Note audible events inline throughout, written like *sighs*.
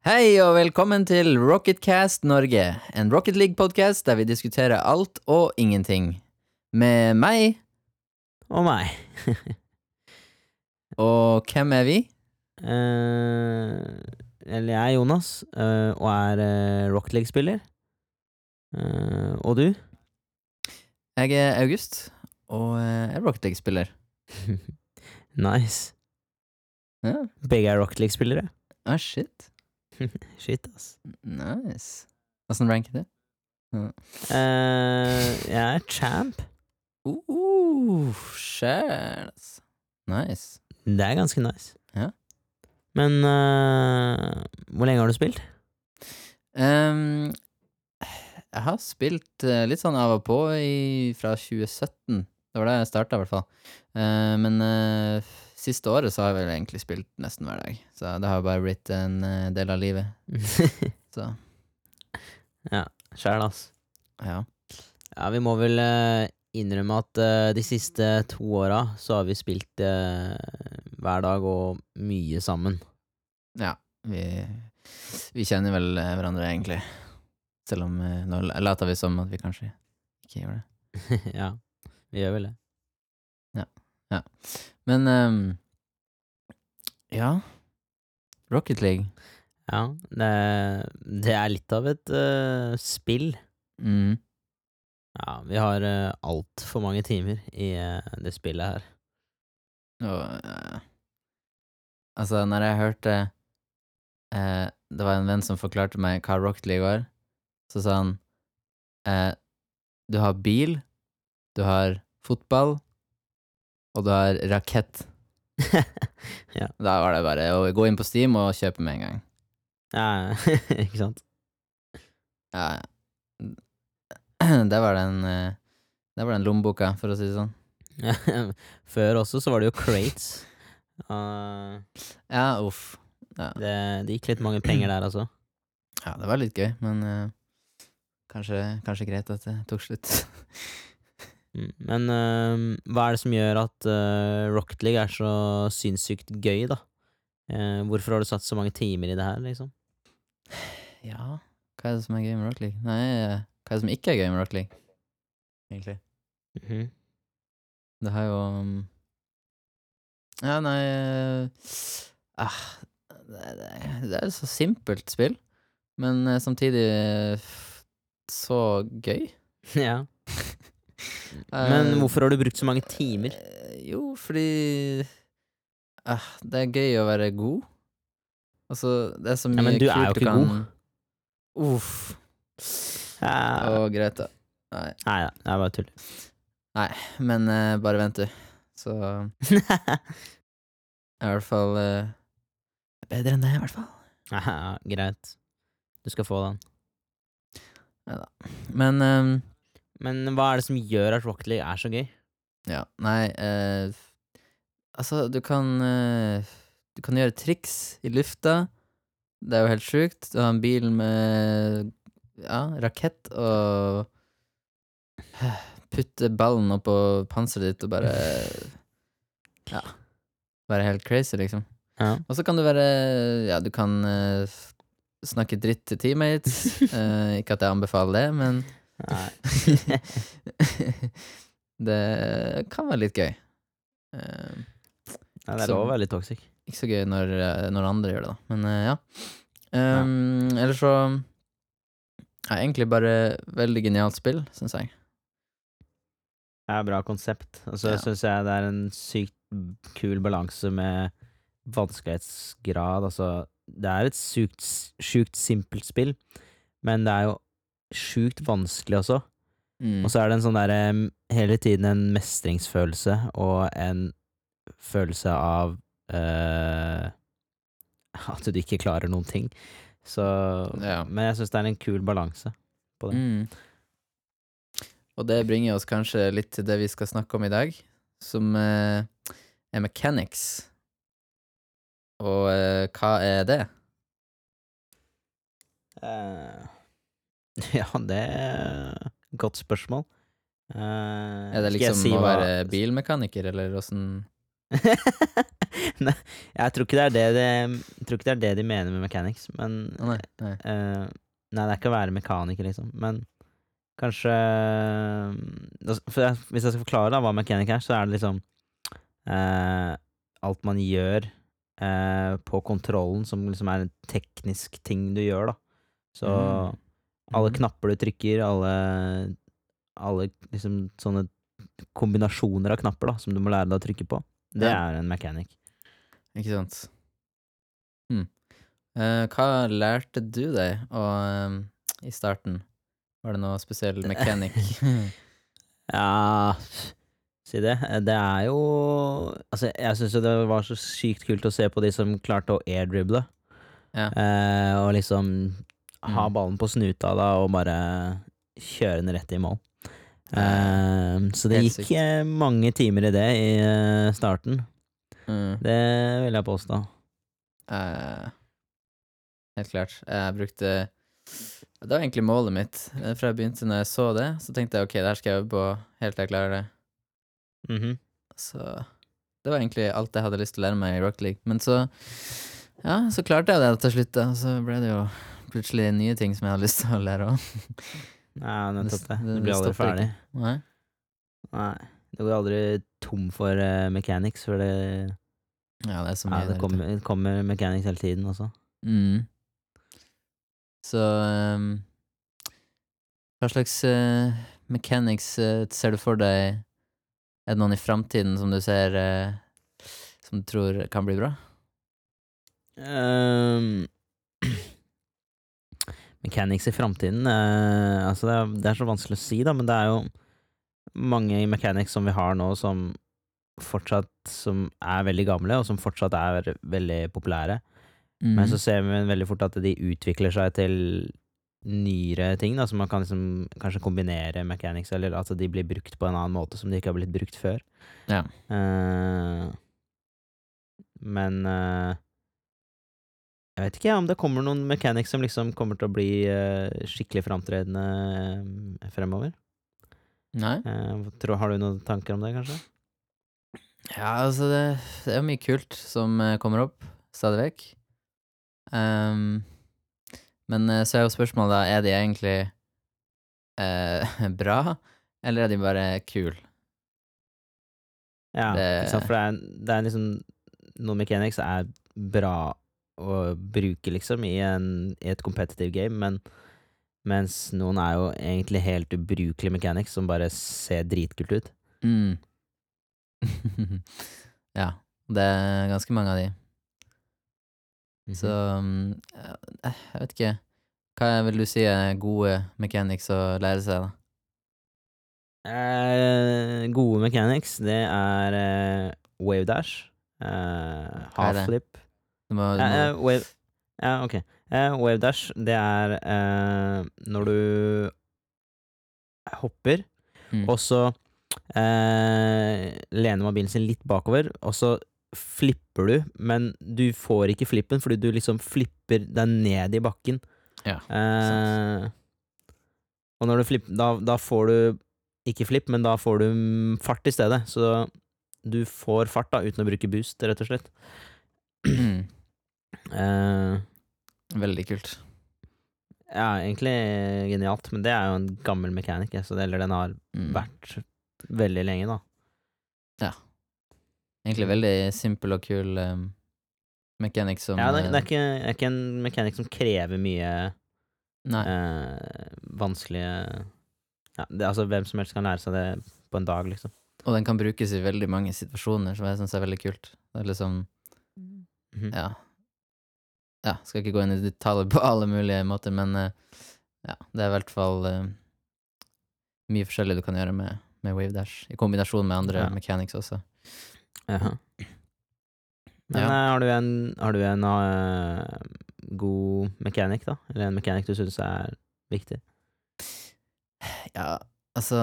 Hei og velkommen til Rocketcast Norge, en Rocket League-podkast der vi diskuterer alt og ingenting. Med meg, Og meg. *laughs* og hvem er vi? Eh, eller jeg er Jonas, eh, og er uh, Rocket League-spiller. Eh, og du? Jeg er August, og eh, er Rocket League-spiller. *laughs* nice. Ja. Begge er Rocket League-spillere. Ah, shit. *laughs* Shit, ass. Nice. Åssen ranker du? Uh, jeg er champ. Uh, sjæl, ass. Nice. Det er ganske nice. Ja. Men uh, hvor lenge har du spilt? Um, jeg har spilt eh, litt sånn av og på i, fra 2017. Det var da jeg starta, i hvert fall. Uh, men eh, siste året så har jeg vel egentlig spilt nesten hver dag. Så det har bare blitt en eh, del av livet. *laughs* Så Ja. Sjæl, ass. ja. Ja, vi må vel eh, innrømme at uh, de siste to åra så har vi spilt uh, hver dag og mye sammen. ja vi, vi kjenner vel hverandre, egentlig. Selv om uh, nå later vi som at vi kanskje ikke gjør det. *laughs* ja, vi gjør vel det. Men ehm, ja. Rocket League. Ja, det, det er litt av et eh, spill. Mm. Ja, vi har uh, altfor mange timer i eh, det spillet her. Og eh, Altså, når jeg hørte eh, Det var en venn som forklarte meg hva Rocket League var, så sa han eh, Du har bil, du har fotball, og du har rakett. *laughs* Ja. Da var det bare å gå inn på Steam og kjøpe med en gang. ja, *laughs* ikke sant? Ja. *clears throat* Det var den eh, Det var den lommeboka, for å si det sånn. *laughs* Før også så var det jo crates. Uh, Ja, uff. Ja, det, det gikk litt mange penger der, altså. ja det var litt gøy, men uh, kanskje, kanskje greit at det tok slutt. Mm. Men eh, hva er det som gjør at eh, Rocket League er så sinnssykt gøy, da? Eh, hvorfor har du satt så mange timer i det her, liksom? *sighs* Ja, hva er det som er gøy med Rock League? Nei, eh, hva er det som ikke er gøy med Rock League? Egentlig. Mhm. Det har jo um, Ja, nei eh, ah, det, det, er jo så simpelt spill, men samtidig så gøy. *laughs* ja. *laughs* Men Eh, hvorfor har du brukt så mange timer? eh, Jo, fordi ah, Det er gøy å være god. Altså, det er så Ja, mye men du er jo ikke god. Uff. Ja. Å, greit, da. Nei. Nei da, det er bare tull. Men eh, bare vent, du. Så jeg *laughs* er i hvert fall eh, bedre enn det, i hvert fall. ja, *laughs* greit. Du skal få den. Men ehm, Men hva er det som gjør at Rocket League er så gøy? ja, nei eh, Altså, du kan eh, Du kan gjøre triks i lufta. Det er jo helt sjukt. Du har en bil med ja, rakett og Putte ballen oppå panseret ditt og bare *laughs* Ja. Være helt crazy, liksom. Ja. Og så kan du være Ja, du kan eh, snakke dritt til teammates. *laughs* Eh, ikke at jeg anbefaler det, men Nei. *laughs* det kan være litt gøy. Uh, Nei, det er òg veldig toxic. ikke så gøy når, eh, når andre gjør det, da. Men uh, ja. Um, Eller så ja, Egentlig bare veldig genialt spill, syns jeg. Det er bra konsept. Og så Ja. syns jeg det er en sykt kul balanse med vanskelighetsgrad. Altså, det er et sykt, sjukt simpelt spill, men det er jo sjukt vanskelig også. Mm. Og så er det en sånn derre hele tiden en mestringsfølelse og en følelse av eh, at du ikke klarer noen ting. Så Ja. Men jeg syns det er en kul balanse på det. Mm. Og det bringer oss kanskje litt til det vi skal snakke om i dag, som eh, er mechanics. Og eh, hva er det? Eh, *laughs* ja, det er et godt spørsmål. Uh, Er det liksom si å hva- være bilmekaniker, eller åssen *laughs* Nei, jeg tror ikke det er det de, jeg tror ikke det er det de mener med mechanics, men nei, nei. Uh, Nei, det er ikke å være mekaniker, liksom, men kanskje for jeg, Hvis jeg skal forklare da hva mekanikk er, så er det liksom uh, alt man gjør uh, på kontrollen, som liksom er en teknisk ting du gjør, da. Så Mhm. Alle Mhm. knapper du trykker, alle alle liksom sånne kombinasjoner av knapper da, som du må lære deg å trykke på, det Ja. er en mechanic. Ikke sant. Hm. Uh, hva lærte du deg å, um, i starten? Var det noe spesiell *laughs* mechanic? *laughs* Ja Si det. Det er jo Altså, jeg syns jo det var så sykt kult å se på de som klarte å airdrible. Ja. Uh, og liksom ha Mm. ballen på snuta da og bare kjøre den rett i mål. Uh, så det gikk sykt. eh, mange timer i det i eh, starten. Mm. Det vil jeg påstå. Uh, helt klart. Jeg brukte Det var egentlig målet mitt. Fra jeg begynte når jeg så det, så tenkte jeg ok, det her skal jeg øve på helt til jeg klarer det. Mhm. Så det var egentlig alt jeg hadde lyst til å lære meg i Rock League. Men så Ja, så klarte jeg det til slutt, da. Så ble det jo plutselig nye ting som jeg har lyst til å lære òg. Nei, nettopp det. Du blir aldri ferdig. Nei. Nei. Du går aldri tom for uh, mechanics, for det, Ja, det er så mye ja, det kommer, det kommer mechanics hele tiden også. Mm. Så um, Hva slags uh, mechanics uh, ser du for deg Er det noen i framtiden som du ser Som du tror kan bli bra? Ehm, *clears throat* mechanics i framtiden eh, Altså, det er, det er så vanskelig å si, da, men det er jo mange i mechanics som vi har nå, som fortsatt Som er veldig gamle, og som fortsatt er veldig populære. Mm. Men så ser vi veldig fort at de utvikler seg til nyere ting, da, så man kan liksom kanskje kombinere mechanics, eller at de blir brukt på en annen måte som de ikke har blitt brukt før. Ja. Eh, men eh, jeg vet ikke om det kommer noen mechanics som liksom kommer til å bli uh, skikkelig framtredende uh, fremover. Nei? Uh, tror, har du noen tanker om det, kanskje? Ja, altså, det, det er jo mye kult som kommer opp stadig vekk. Um, men så er jo spørsmålet da, er de egentlig *laughs* bra, eller er de bare kule? Ja, Det- for det er, det er liksom Noen mechanics er bra å bruke, liksom, i, en, i et competitive game, men mens noen er jo egentlig helt ubrukelige mechanics som bare ser dritkult ut. Mm. *laughs* ja, det er ganske mange av de. Så mm, jeg vet ikke. Hva vil du si er gode mechanics å lære seg, da? Eh, gode mechanics, det er eh, wave dash, eh, half flip Du må, du Eh, må, Uh, wave, ja, ok. Uh, wave dash, det er uh, når du hopper, mm. og så eh, lener mobilen sin litt bakover, og så flipper du, men du får ikke flippen fordi du liksom flipper deg ned i bakken. Ja, og når du flipper, da, da får du ikke flipp, men da får du mm, fart i stedet. Så du får fart da, uten å bruke boost, rett og slett. Mm. Eh, Veldig kult. ja, egentlig genialt, men det er jo en gammel mechanic, så det, eller den har Mm. vært veldig lenge, da. Ja. Egentlig veldig simpel og kul um, mechanic som Ja, det, det er eh, ikke, er ikke en mechanic som krever mye eh, vanskelige ja, det, Altså, hvem som helst kan lære seg det på en dag, liksom. Og den kan brukes i veldig mange situasjoner, som jeg syns er veldig kult. Det er liksom Mhm. Ja. Ja, skal ikke gå inn i detaljer på alle mulige måter, men eh, ja, det er i hvert fall uh, mye forskjellig du kan gjøre med, med Wavedash, i kombinasjon med andre Ja. mechanics også. Jaha. Men Ja. eh, har du en, har du en uh, god mechanic, da? Eller en mechanic du syns er viktig? Ja, altså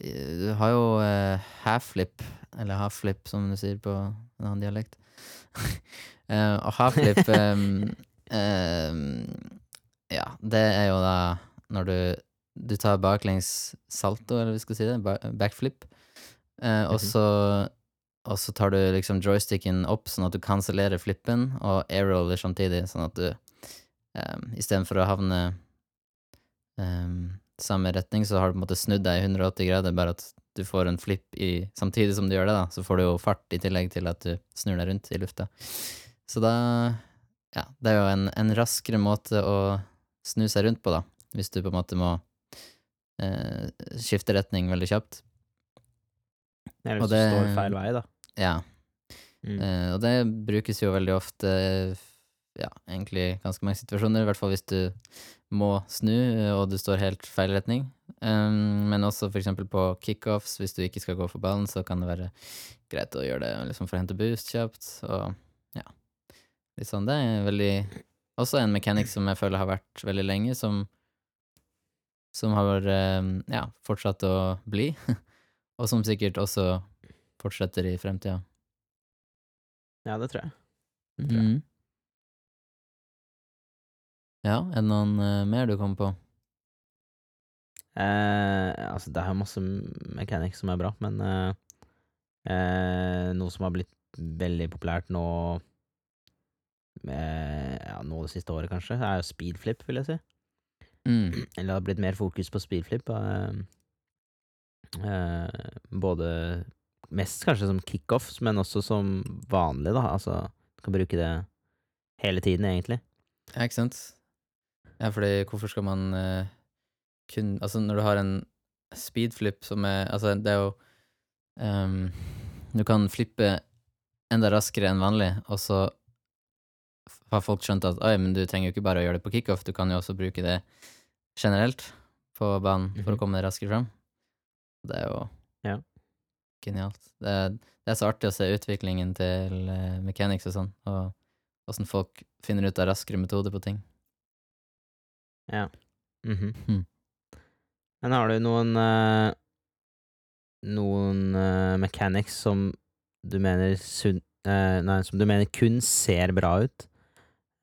Du har jo uh, half-flip, eller half-flip, som du sier på en annen dialekt. Eh, og half-flip *laughs* em, em, Ja, det er jo da når du Du tar baklengs salto, eller vi skal si det, backflip, uh, og Mhm. så og så tar du liksom joysticken opp sånn at du kansellerer flippen, og airroller samtidig, sånn at du um, istedenfor å havne um, samme retning, så har du på en måte snudd deg i 180 grader, bare at du får en flipp i, samtidig som du gjør det, da, så får du jo fart i tillegg til at du snur deg rundt i lufta. Så da Ja, det er jo en, en raskere måte å snu seg rundt på, da, hvis du på en måte må eh, skifte retning veldig kjapt. Eller hvis du står feil vei, da. Ja, Mm. Eh, og det brukes jo veldig ofte Ja, egentlig i ganske mange situasjoner, i hvert fall hvis du må snu eh, og du står helt feil retning. Um, men også for eksempel på kickoffs, hvis du ikke skal gå for ballen, så kan det være greit å gjøre det liksom for å hente boost kjapt, og ja. Sånn. Det er veldig Også en mechanic som jeg føler har vært veldig lenge, som som har eh, ja, fortsatt å bli, *laughs* og som sikkert også fortsetter i fremtida. Ja, det tror jeg. Det tror jeg. Mm. Ja, er det noen eh, mer du kom på? Eh, altså, det er jo masse mechanics som er bra, men eh, eh, noe som har blitt veldig populært nå ja, nå det siste året, kanskje, er jo speedflip, vil jeg si. Mm. *clears throat* Eller det har blitt mer fokus på speedflip. Uh, uh, både Mest kanskje som kickoffs, men også som vanlig, da. Altså, du kan bruke det hele tiden, egentlig. Ja, ikke sant? Ja, fordi hvorfor skal man uh, kun Altså, når du har en speedflip som er Altså, det er jo um, Du kan flippe enda raskere enn vanlig, og så har folk skjønt at oi, men du trenger jo ikke bare å gjøre det på kickoff, du kan jo også bruke det generelt på banen for Mhm. å komme deg raskere fram. Det er jo Ja. genialt. Det er, det er så artig å se utviklingen til uh, mechanics og sånn, og åssen folk finner ut av raskere metoder på ting. Ja. Mhm. Mhm. Men har du noen uh, Noen uh, mechanics som du mener sunn, Nei, som du mener kun ser bra ut?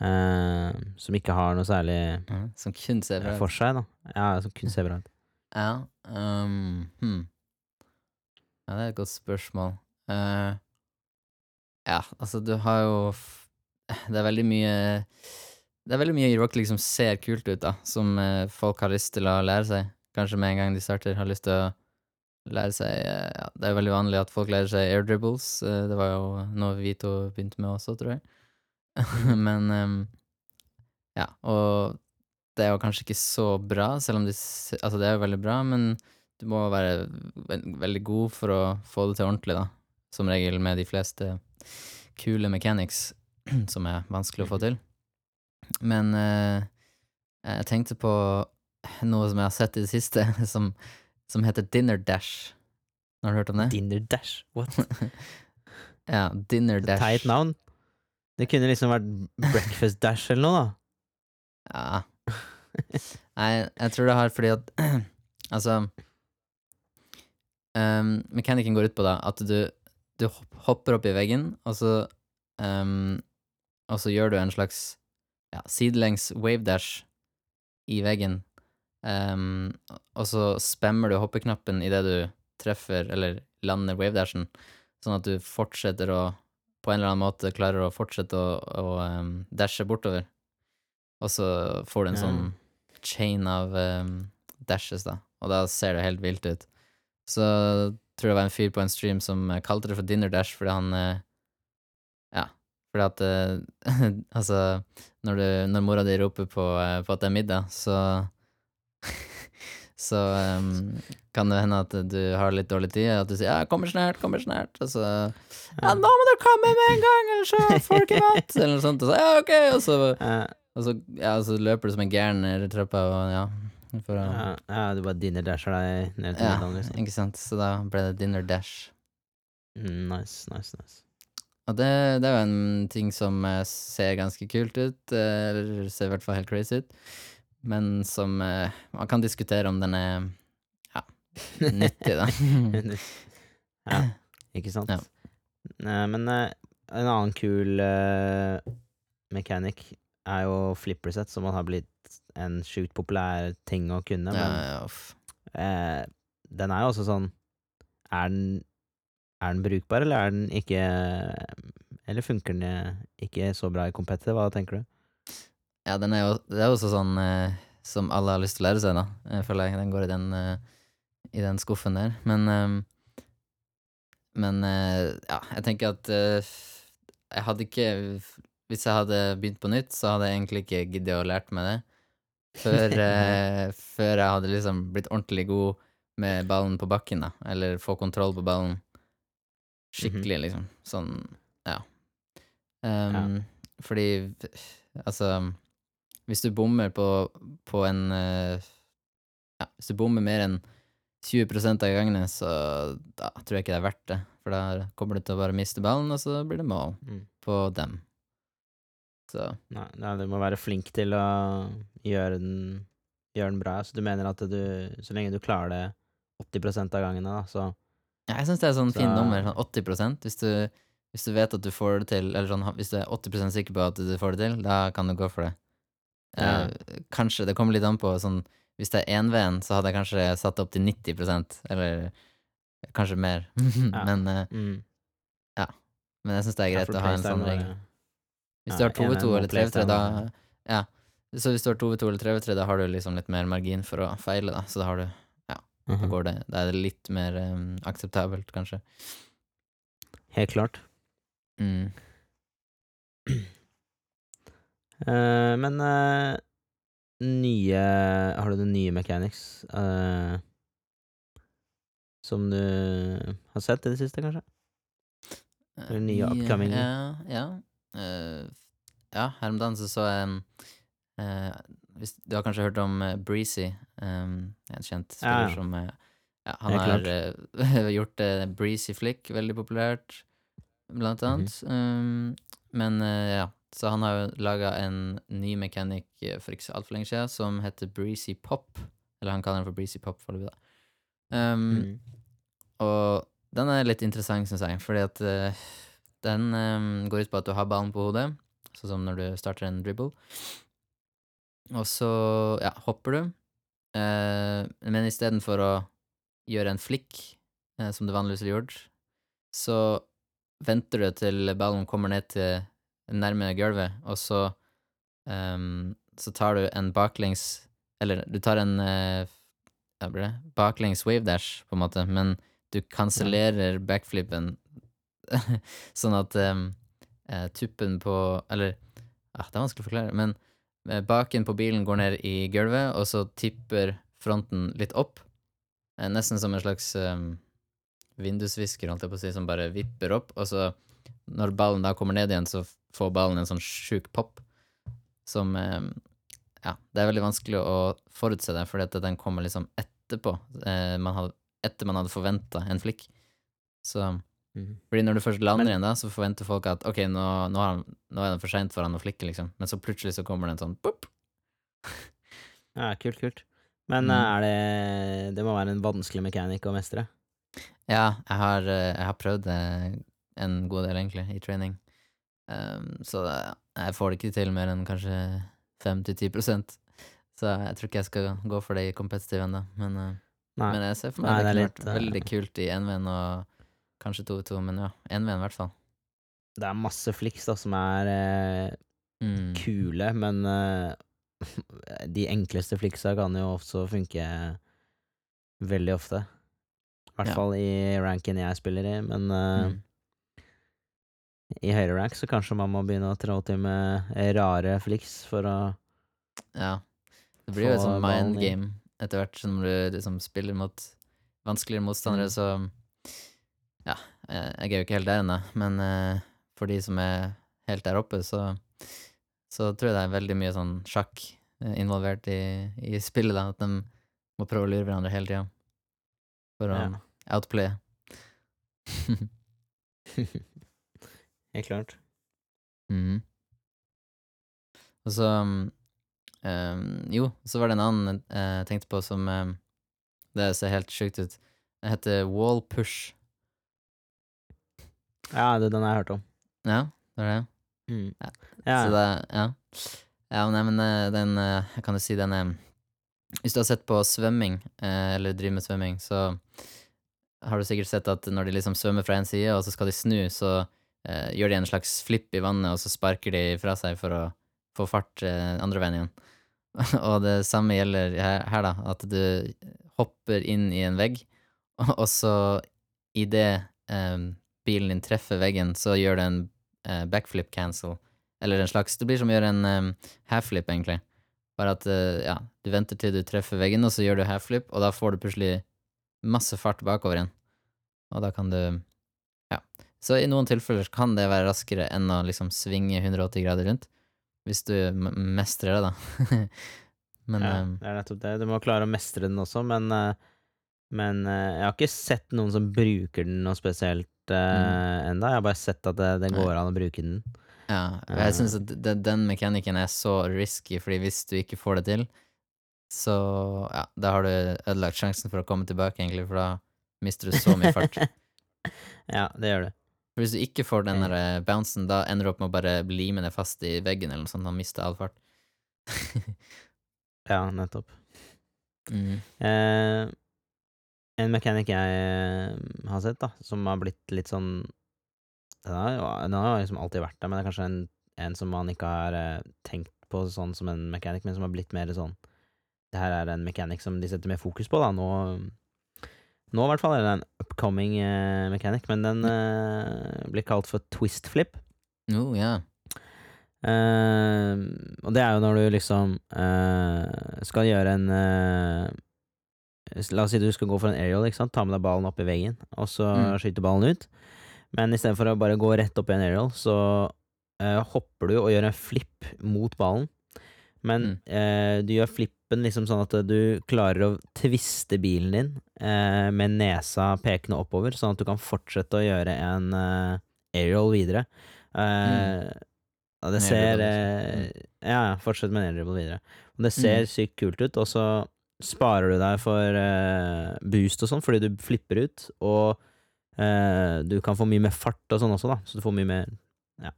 Eh, som ikke har noe særlig Ja, som kun ser bra ut. for seg, da. Ja, som kun ser bra ut. Ja, um, hmm. ja, det er et godt spørsmål. Uh, ja, altså, du har jo Det er veldig mye Det er veldig mye i rock liksom som ser kult ut, da, som uh, folk har lyst til å lære seg. Kanskje med en gang de starter, har lyst til å lære seg eh, ja, Det er veldig vanlig at folk lærer seg air dribbles. eh, det var jo noe vi to begynte med også, tror jeg. *laughs* Men um, ja, og det er jo kanskje ikke så bra, selv om det, altså det er jo veldig bra, men du må være ve veldig god for å få det til ordentlig, da. Som regel med de fleste kule mechanics, *clears throat* som er vanskelig å få til. Men uh, jeg tenkte på noe som jeg har sett i det siste, *laughs* som, som heter Dinner Dash. Har du hørt om det? Dinner Dash. What? *laughs* Ja, Dinner Dash. Teit navn. Det kunne liksom vært Breakfast Dash eller noe, da. Ja. Nei, jeg tror det har fordi at *clears throat* Altså um, Mekanikken går ut på da at du, du hopper opp i veggen, og så um, Og så gjør du en slags ja, sidelengs wavedash i veggen. Um, og så spammer du hoppeknappen idet du treffer eller lander wave dashen, sånn at du fortsetter å på en eller annen måte klarer å fortsette å, å um, dashe bortover. Og så får du en Ja. sånn chain av um, dashes, da. Og da ser det helt vilt ut. Så tror jeg det var en fyr på en stream som eh, kalte det for dinner dash fordi han uh, Ja, fordi at uh, *laughs* Altså, når, du, når mora di roper på, uh, på at det er middag, så *laughs* Så um, kan det hende at du har litt dårlig tid, at du sier 'ja, kommer snart, kommer snart', og så 'ja, nå må du komme med en gang, ellers så får du ikke mat', *laughs* eller noe sånt, og så 'ja, ok', og så og så, ja, så løper du som en gæren ned trappa, og ja for å, ja, ja, du bare dinner dasher deg ned til ja, middagen, liksom. ikke sant. Så da ble det dinner dash. Nice, nice, nice. Og det, det er jo en ting som ser ganske kult ut, eh, eller ser i hvert fall helt crazy ut, men som eh, man kan diskutere om den er ja, nyttig, da. *laughs* ja, ikke sant? Ja. Men eh, en annen kul uh, mechanic er jo flipperset, som har blitt en sjukt populær ting å kunne. Men uh, den er jo også sånn Er den Er den brukbar, eller er den ikke Eller funker den ikke så bra i competitive? Hva tenker du? Ja, den er jo Det er jo også sånn eh, som alle har lyst til å lære seg, da. Jeg føler jeg den går i den, eh, i den skuffen der. Men eh, Men eh, ja, jeg tenker at eh, jeg hadde ikke Hvis jeg hadde begynt på nytt, så hadde jeg egentlig ikke giddet å lært meg det. Før, *laughs* eh, før jeg hadde liksom blitt ordentlig god med ballen på bakken, da. Eller få kontroll på ballen skikkelig, liksom. Sånn, ja. Um, Fordi altså Hvis du bommer på, på en eh, Ja, hvis du bommer mer enn 20 av gangene, så da tror jeg ikke det er verdt det. For da kommer du til å bare miste ballen, og så blir det mål Mm. på dem. Så Nei, nei, du må være flink til å gjøre den, gjøre den bra. Så du mener at du, så lenge du klarer det 80 av gangene, da, så ja, jeg syns det er sånn fin nummer, sånn 80% hvis du, hvis du vet at du får det til, eller sånn, hvis du er 80 sikker på at du får det til, da kan du gå for det. Ja. Eh, kanskje, det kommer litt an på sånn Hvis det er 1V-en, så hadde jeg kanskje satt det opp til 90% eller kanskje mer. *laughs* men, eh, mm. men jeg syns det er greit å ha en sånn regel. Hvis du har 2v2 eller 3v3, da Ja. Så hvis du har 2v2 eller 3v3, da har du liksom litt mer margin for å feile, da. Så da har du Da Mhm. går det Da er det litt mer um, akseptabelt, kanskje. Helt klart. Mm. *clears throat* Eh, men eh, nye Har du noen nye mechanics eh, som du har sett i det siste, kanskje? Eller nye upcoming. Ja, ja. Ja, her om dagen så så jeg hvis, Du har kanskje hørt om Breezy, en kjent spiller Ja, som ja, Han har *laughs* gjort uh, Breezy Flick veldig populært, blant Mhm. annet. um, men uh, ja, så han har jo laga en ny mechanic eh, for ikke så altfor lenge siden som heter Breezy Pop. Eller han kaller den for Breezy Pop foreløpig, da. Um, Mm. og den er litt interessant, syns jeg, fordi at uh, den um, går ut på at du har ballen på hodet, sånn som når du starter en dribble. Og så, ja, hopper du, Uh, men istedenfor å gjøre en flikk, uh, som du vanligvis ville gjort, så venter du til ballen kommer ned til nærme gulvet, og så um, så tar du en baklengs Eller du tar en uh, hva blir det? baklengs wave dash, på en måte, men du kansellerer backflipen *laughs* sånn at um, tuppen på Eller ah, Det er vanskelig å forklare, men eh, baken på bilen går ned i gulvet, og så tipper fronten litt opp. Nesten som en slags um, vindusvisker, holdt jeg på å si, som bare vipper opp, og så når ballen da kommer ned igjen, så får ballen en sånn sjuk pop som eh, Ja, det er veldig vanskelig å forutse det, fordi at den kommer liksom etterpå. Eh, man hadde, etter man hadde forventa en flikk. Så Mhm. fordi når du først lander igjen, da, så forventer folk at ok, nå, nå, har han, nå er det for seint for han å flikke, liksom. Men så plutselig så kommer det en sånn pop. Ja, kult, kult. Men Mm. eh, er det Det må være en vanskelig mekanikk å mestre? Ja, jeg har, jeg har prøvd det en god del, egentlig, i training. Um, så jeg får det ikke til mer enn kanskje 5-10% Så jeg tror ikke jeg skal gå for det i competitive ennå. Men, eh, men jeg ser for meg Nei, det, det kunne vært litt, eh, veldig kult i 1V-en og kanskje 2-2, men ja, 1V-en i hvert fall. Det er masse fliks da, som er eh, Mm. kule, men eh, *laughs* de enkleste fliksa kan jo også funke veldig ofte. I hvert Ja. fall i ranken jeg spiller i, men eh, Mm. I høyere rank så kanskje man må begynne å trå til med rare fliks for å Ja. Det blir jo et sånn mind game etter hvert som du liksom spiller mot vanskeligere motstandere, Mm. så Ja, eh, jeg er jo ikke helt der ennå, men uh, for de som er helt der oppe, så så tror jeg det er veldig mye sånn sjakk eh, involvert i, i spillet, da, at de må prøve å lure hverandre hele tida for å Ja. outplaye. *laughs* *laughs* Helt klart. Mhm. Og så um, Jo, så var det en annen eh, jeg tenkte på som um, Det ser helt sjukt ut. Det heter wall push. Ja, det, er den har jeg hørt om. Ja, det er det. Mm. Ja. Ja. Så det Ja. Ja, nei, men eh, den eh, Jeg kan jo si den er Hvis du har sett på svømming, eh, eller driver med svømming, så har du sikkert sett at når de liksom svømmer fra en side, og så skal de snu, så eh, gjør de en slags flipp i vannet, og så sparker de fra seg for å få fart eh, andre veien igjen. *laughs* og det samme gjelder her, her, da, at du hopper inn i en vegg, *laughs* og så idet eh, bilen din treffer veggen, så gjør det en eh, backflip cancel, eller en slags Det blir som å gjøre en um, half-flip, egentlig. Bare at eh, ja, du venter til du treffer veggen, og så gjør du half-flip, og da får du plutselig masse fart bakover igjen. Og da kan du Ja. Så i noen tilfeller kan det være raskere enn å liksom svinge 180 grader rundt. Hvis du mestrer det, da. *laughs* Men ja, um, det er nettopp det. Du må klare å mestre den også, men, eh, men eh, jeg har ikke sett noen som bruker den noe spesielt uh, enda. Jeg har bare sett at det, det går an å bruke den. ja, og jeg syns at de, den mekanikken er så risky, fordi hvis du ikke får det til, så ja, da har du ødelagt sjansen for å komme tilbake, egentlig, for da mister du så mye fart. *laughs* ja, det gjør du. For hvis du ikke får den der eh, bouncen, da ender du opp med å bare lime deg fast i veggen eller noe sånt, og miste all fart. Ja, nettopp. mm. Eh, en mechanic jeg eh, har sett, da, som har blitt litt sånn Den har jo den har liksom alltid vært der, men det er kanskje en, en som man ikke har eh, tenkt på sånn som en mechanic, men som har blitt mer sånn Det her er en mechanic som de setter mer fokus på, da. Nå, nå i hvert fall er det en upcoming uh, mechanic, men den uh, blir kalt for twist flip. Oh, yeah. uh, og det er jo når du liksom eh, skal gjøre en La oss si du skal gå for en aerial, ta med deg ballen opp i veggen, og så Mm. skyte ballen ut. Men istedenfor å bare gå rett opp i en aerial, så hopper du og gjør en flip mot ballen. Men Mm. du gjør flippen liksom sånn at du klarer å tviste bilen din eh, med nesa pekende oppover, sånn at du kan fortsette å gjøre en eh, aerial videre. Eh, ja, det ser eh. Ja, ja, fortsett med en aerial videre. Det ser Mm. sykt kult ut, og så sparer du deg for eh, boost og sånn, fordi du flipper ut, og eh, du kan få mye mer fart og sånn også, da, så du får mye mer Ja,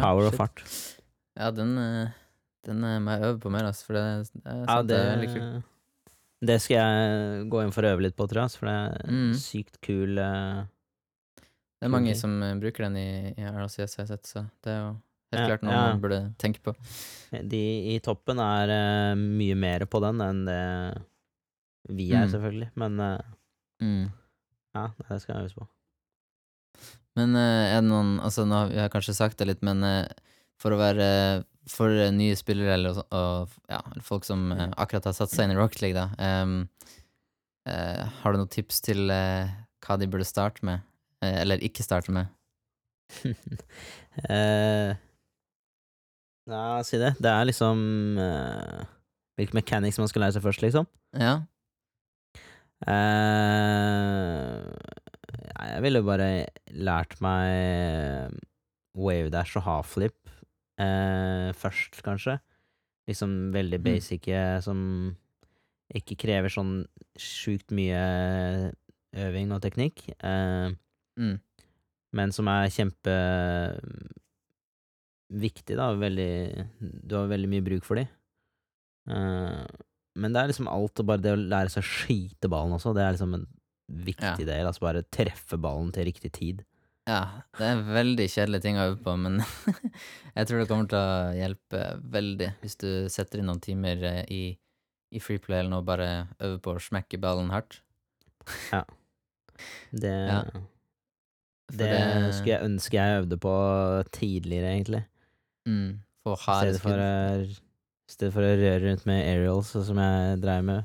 power og fart. Ja, den, eh, den eh, må jeg øve på mer, altså, for det, det er, Ja, det, det er veldig kult. det skal jeg gå inn for å øve litt på, tror jeg, altså, for det er Mm. sykt kul uh, Det er mange kul. som eh, bruker den i, i RLCS, har jeg sett, så det er jo helt Ja, klart noe ja. man burde tenke på. De i toppen er uh, mye mer på den enn det vi er, Mm. selvfølgelig, men uh, Mm. ja, det skal jeg øves på. Men er det noen Altså, nå har vi kanskje sagt det litt, men eh, for å være For nye spillere eller og, ja, folk som eh, akkurat har satt seg inn i Rocket League, da Um, uh, Har du noen tips til uh, hva de burde starte med? uh, eller ikke starte med? *laughs* uh, ja, si det. Det er liksom uh, Hvilke mechanics man skal lære seg først, liksom. Ja? Jeg ville bare lært meg wave dash og half-flip eh, først, kanskje. Liksom veldig Mm. basic mm. som ikke krever sånn sjukt mye øving og teknikk. Eh, Mm. men som er kjempe viktig, da. Veldig Du har veldig mye bruk for de. Eh, men det er liksom alt og bare det å lære seg å skyte ballen også. Det er liksom en viktig Ja. del. Altså bare treffe ballen til riktig tid. Ja, det er en veldig kjedelig ting å øve på, men *laughs* jeg tror det kommer til å hjelpe veldig hvis du setter inn noen timer eh, i, i freeplay eller noe, bare øver på å smekke ballen hardt. Det, *laughs* Ja, Det, det skulle jeg ønske jeg øvde på tidligere, egentlig. mm, Få I harde stedet for, å, i stedet for å røre rundt med aerials, sånn som jeg dreier med.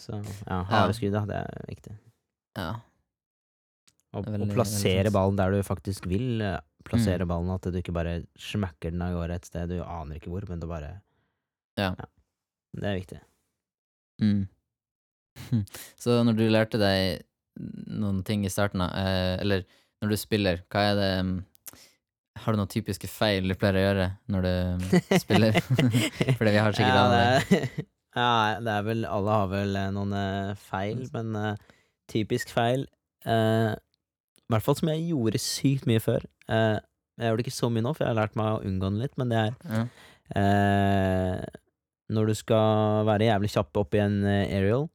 Så ja, harde skudd, da. Det er viktig. Ja. Og, veldig, og plassere veldig ballen der du faktisk vil eh, plassere Mm. ballen, at du ikke bare smekker den av gårde et sted du aner ikke hvor, men du bare Ja. Det er viktig. Mm. *laughs* Så når du lærte deg noen ting i starten, av, eh, eller når du spiller, hva er det mm, Har du noen typiske feil du pleier å gjøre når du mm, spiller? *laughs* Fordi vi har sikkert ja, alle det *laughs* ja, det er vel Alle har vel eh, noen feil, men typisk feil I hvert fall som jeg gjorde sykt mye før. Eh, jeg gjør det ikke så mye nå, for jeg har lært meg å unngå den litt, men det er ja. eh, Når du skal være jævlig kjapp opp i en eh, aerial,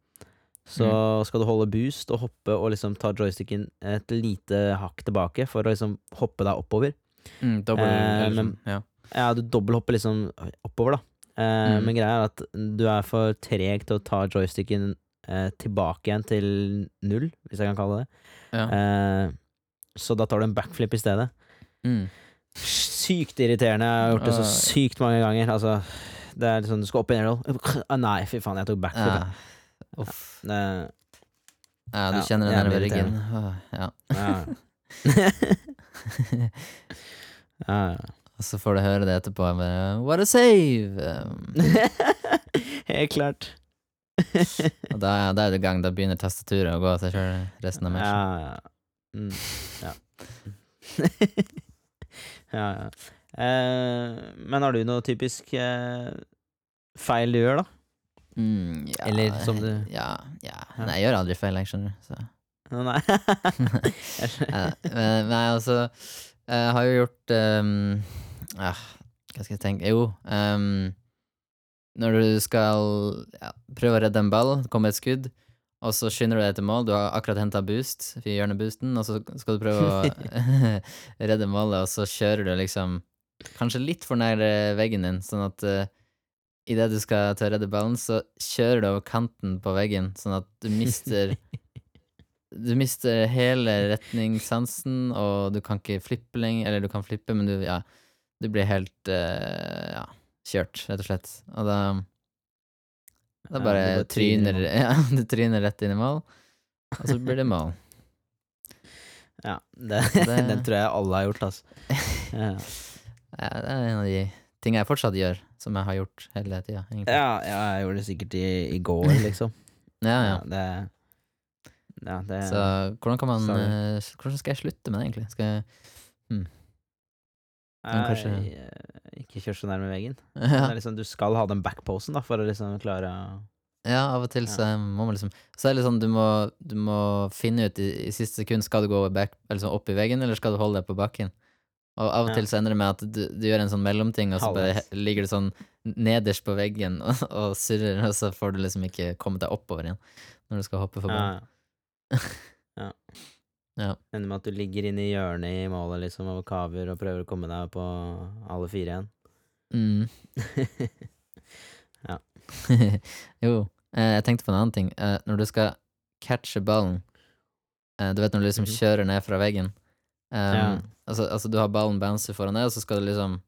Så Mm. skal du holde boost og hoppe og liksom ta joysticken et lite hakk tilbake for å liksom hoppe deg oppover. Mm, dobbel Eh, men- sånn. Ja. Ja, du dobbelthopper liksom oppover, da. Eh, Mm. Men greia er at du er for treg til å ta joysticken eh, tilbake igjen til null, hvis jeg kan kalle det. Ja. Så da tar du en backflip i stedet. Mm. Sykt irriterende. Jeg har gjort det så Ah. sykt mange ganger. Altså, det er sånn, du skal opp i en roll. Ah, Nei, fy faen, jeg tok backflip. Ja. Uff. Ja, Ja, du kjenner den nedover ryggen. Ja. Ja. *laughs* ja. Og så får du høre det etterpå. Bare, What a save! *laughs* Helt klart. og da, da er det gang. Da begynner tastaturet å gå av seg sjøl resten av matchen. Ja, ja. Mm, ja. *laughs* ja, ja. Eh, men har du noe typisk eh, feil du gjør, da? Mm, ja, Eller som du- Ja, ja. Ja. Nei, jeg gjør aldri feil, jeg, skjønner du. Så. Nei. *laughs* Jeg skjønner. Ja, men, nei, altså Jeg har jo gjort um, ah, Hva skal jeg tenke Jo, um, når du skal ja, prøve å redde en ball, det kommer et skudd, og så skynder du deg til mål, du har akkurat henta boost, hjørneboosten, og så skal du prøve å *laughs* redde målet, og så kjører du liksom kanskje litt for nær eh, veggen din, sånn at uh, idet du skal til å redde ballen, så kjører du over kanten på veggen, sånn at du mister *laughs* du mister hele retningssansen, og du kan ikke flippe lenger. Eller du kan flippe, men du, ja, du blir helt uh, ja, kjørt, rett og slett. Og da Ja, bare, du bare tryner. *laughs* Ja, du tryner rett inn i mål, og så blir det mål. *laughs* Ja, det, Det- *laughs* den tror jeg alle har gjort, altså. Ja, Ja, det er en av de tingene jeg fortsatt gjør, som jeg har gjort hele tida, ja, ja jeg gjorde det sikkert i, i går, liksom. Ja, ja. det Ja, det Så hvordan kan man eh, Hvordan skal jeg slutte med det, egentlig? Skal jeg men kanskje- Nei, eh, Ikke kjør så nærme veggen. *laughs* Det ja. liksom, du skal ha den backposen da, for å liksom klare Ja, av og til så må man liksom Så er det litt sånn, du må, du må finne ut i, i siste sekund Skal du gå back, sånn opp i veggen, eller skal du holde deg på bakken. Og av og Ja. til så ender det med at du, du gjør en sånn mellomting, og så bare ligger du sånn nederst på veggen *laughs* og, og surrer, og så får du liksom ikke kommet deg oppover igjen når du skal hoppe for ballen. Ja. ja. *laughs* Ja. Ender med at du ligger inne i hjørnet i målet liksom og kaver og prøver å komme deg på alle fire igjen. Mm. *laughs* Ja. *laughs* jo, eh, jeg tenkte på en annen ting. Eh, når du skal catche ballen eh, Du vet når du liksom Mhm. kjører ned fra veggen Ja. altså, altså, du har ballen bouncer foran deg, og så skal du liksom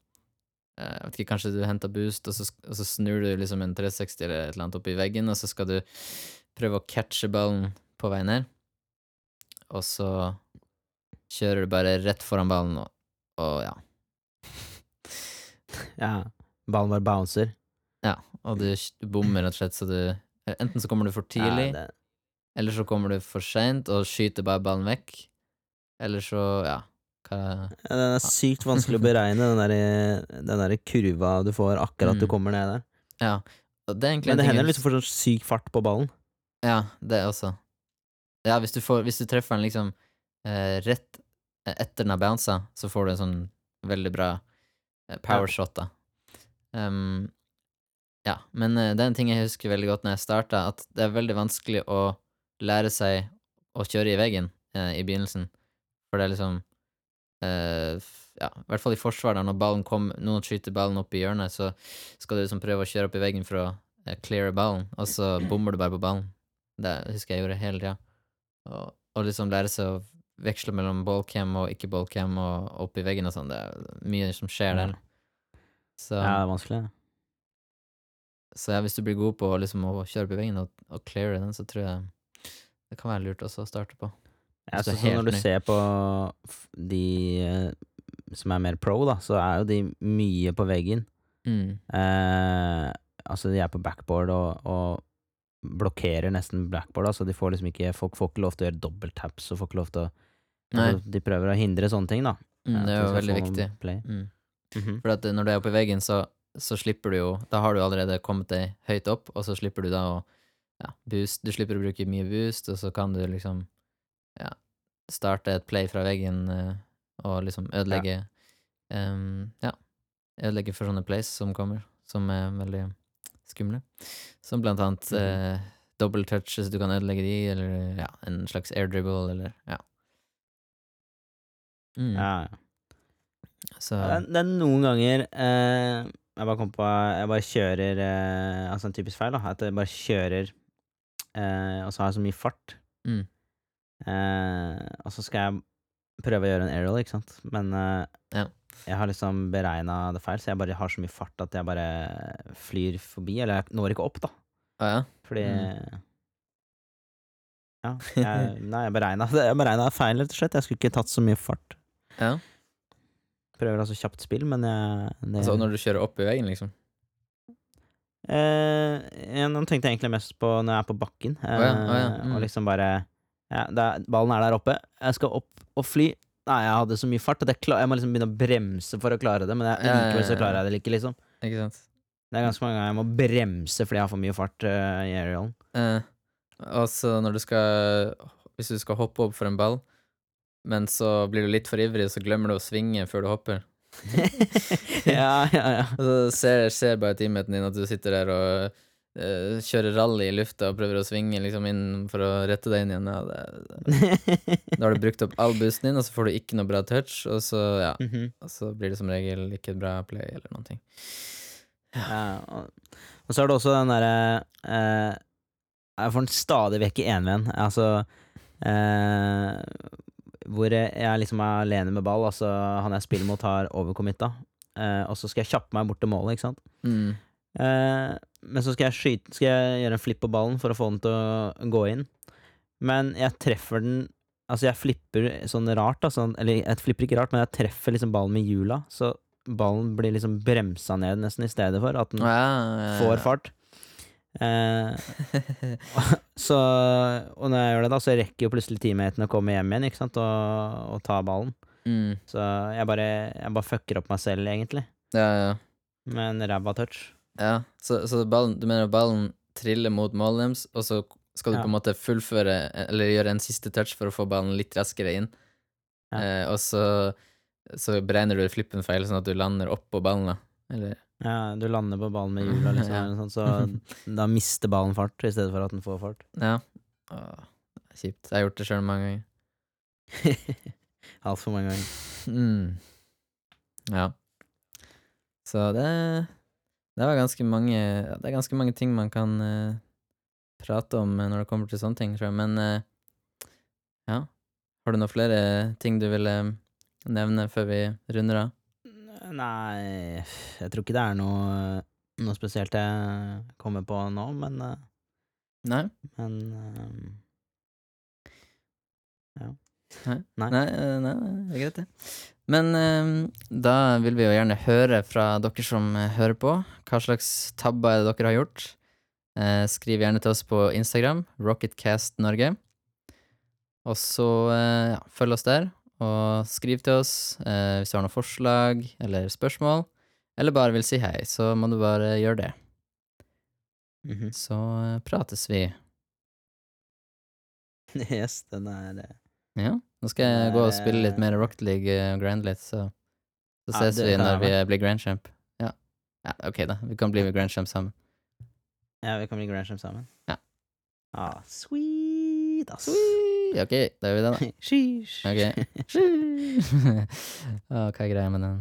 Jeg vet ikke, Kanskje du henter boost, og så, og så snur du liksom en 360 eller et eller annet opp i veggen, og så skal du prøve å catche ballen på vei ned, og så kjører du bare rett foran ballen, og, og ja. *laughs* Ja. Ballen bare bouncer. Ja, Og du, du bommer rett og slett, så du eh, Enten så kommer du for tidlig, Ja, det, eller så kommer du for seint og skyter bare ballen vekk. Eller så, ja hva ja, den er sykt vanskelig å beregne, den der, den der kurva du får akkurat du Mm. kommer ned der. Ja. Det Men det hender liksom får sånn syk fart på ballen. Ja, det også. Ja, hvis du, får, hvis du treffer den liksom eh, rett eh, etter den har bounsa, så får du en sånn veldig bra eh, powershot, da. Um, ja, men eh, det er en ting jeg husker veldig godt når jeg starta, at det er veldig vanskelig å lære seg å kjøre i veggen eh, i begynnelsen. For det er liksom eh, Ja, i hvert fall i forsvar, da, når ballen kom, noen skyter ballen opp i hjørnet, så skal du liksom prøve å kjøre opp i veggen for å cleare ballen, og så bommer du bare på ballen. Det husker jeg gjorde hele tida. Og, og liksom lære seg å veksle mellom ballcam og ikke ballcam og opp i veggen og sånn. Det er mye som skjer der. Så, Ja, det er vanskelig. så ja, hvis du blir god på liksom, å kjøre opp i veggen og, og cleare den, så tror jeg det kan være lurt også å starte på. Jeg så, så sånn når du ny. ser på de eh, som er mer pro, da, så er jo de mye på veggen. Mm. Eh, altså, de er på backboard og, og blokkerer nesten backboard, altså de får liksom ikke Folk får ikke lov til å gjøre dobbelttaps og får ikke lov til å altså, De prøver å hindre sånne ting, da. Mm, eh, det er jo veldig viktig. Mm. Mm. -hmm. For at når du er oppe i veggen, så, så slipper du jo Da har du allerede kommet deg høyt opp, og så slipper du da å ja, boost Du slipper å bruke mye boost, og så kan du liksom ja, starte et play fra veggen eh, og liksom ødelegge em, Ja. Ødelegge for sånne plays som kommer, som er veldig skumle. Som blant annet Mhm. eh, double touches du kan ødelegge de, eller ja, en slags air dribble, eller ja. Mm. Ja. Så Det det er noen ganger eh, Jeg bare kom på Jeg bare kjører eh, Altså en typisk feil, da. At jeg bare kjører eh, Og så har jeg så mye fart. mm. Eh, og så skal jeg prøve å gjøre en aerial, ikke sant. Men eh, Ja. Jeg har liksom beregna det feil, så jeg bare har så mye fart at jeg bare flyr forbi. Eller jeg når ikke opp, da. Ah, ja. Fordi Mm. Ja. Jeg, nei, jeg beregna Jeg beregna feil, rett og slett. Jeg skulle ikke tatt så mye fart. ja. Prøver altså kjapt spill, men jeg det, Altså når du kjører opp i veien, liksom? Eh, nå tenkte jeg egentlig mest på når jeg er på bakken. Eh, Å ja, å ja, mm. Og liksom bare ja, det er, Ballen er der oppe, jeg skal opp og fly. Nei, jeg hadde så mye fart at jeg, klar, jeg må liksom begynne å bremse for å klare det. Men jeg, likevel så klarer jeg det ikke, liksom. Ikke sant? Det er ganske mange ganger jeg må bremse fordi jeg har for mye fart uh, i aerialen. Eh, altså, når du skal Hvis du skal hoppe opp for en ball, men så blir du litt for ivrig, så glemmer du å svinge før du hopper. *laughs* ja, ja, ja. *laughs* Og så ser, ser bare teammaten din at du sitter der og kjører rally i lufta og prøver å svinge liksom inn for å rette deg inn igjen. Ja, det, da har du brukt opp all boosten din, og så får du ikke noe bra touch, og så, ja, Mhm. og så blir det som regel ikke et bra play eller noen ting. Ja, og, og så er det også den derre eh, Jeg får den stadig vekk i envenn. Altså eh, Hvor jeg liksom er alene med ball. Altså Han jeg spiller mot, har overcommitta. Eh, og så skal jeg kjappe meg bort til målet, ikke sant. Mm. Eh, men så skal jeg skyte Skal jeg gjøre en flipp på ballen for å få den til å gå inn. Men jeg treffer den Altså, jeg flipper sånn rart, da. Sånn, eller jeg flipper ikke rart, men jeg treffer liksom ballen med hjula. Så ballen blir liksom bremsa ned, nesten, i stedet for at den ja, ja, ja. får fart. Eh, *laughs* så Og når jeg gjør det, da, så rekker jo plutselig teammaten å komme hjem igjen, ikke sant, og, og ta ballen. mm. Så jeg bare, jeg bare fucker opp meg selv, egentlig, ja, ja. med en ræva touch. Ja, så, så ballen, du mener ballen triller mot målet deres, og så skal du Ja. på en måte fullføre, eller gjøre en siste touch for å få ballen litt raskere inn, Ja. eh, og så, så beregner du flippen feil, sånn at du lander oppå ballen, da. Eller, Ja, du lander på ballen med *laughs* hjula, liksom, så da mister ballen fart, i stedet for at den får fart. ja. Åh, kjipt. Jeg har gjort det sjøl mange ganger. *laughs* Altfor mange ganger. Mm. Ja. Så det Det mange Det er ganske mange ting man kan uh, prate om eh, når det kommer til sånne ting, tror jeg. Men uh, ja. Har du noen flere ting du ville nevne før vi runder av? Nei, jeg tror ikke det er noe, noe spesielt jeg kommer på nå, men, uh, Nei? men Ja. Nei? Nei. Nei, nei, det er greit, det. Men eh, da vil vi jo gjerne høre fra dere som eh, hører på. Hva slags tabber er det dere har gjort? Eh, skriv gjerne til oss på Instagram, Rocketcast Norge. Og så ja, følg oss der, og skriv til oss eh, hvis du har noen forslag eller spørsmål, eller bare vil si hei, så må du bare gjøre det. Mhm. Så eh, prates vi. *laughs* Yes, den er Ja, nå skal jeg gå og spille litt eh, mer Rocket League eh, og grind litt, så, så ses ja, vi når vi eh, blir Grand Champ. Ja. ja, ok da, vi kan bli Grand Champ sammen. Ja, vi kan bli Grand Champ sammen. Ja. Ah, sweet, ass. Sweet. Ok, da gjør vi det da. *laughs* Sheesh. Ok. *laughs* Sheesh. Å, *laughs* hva er greia med den?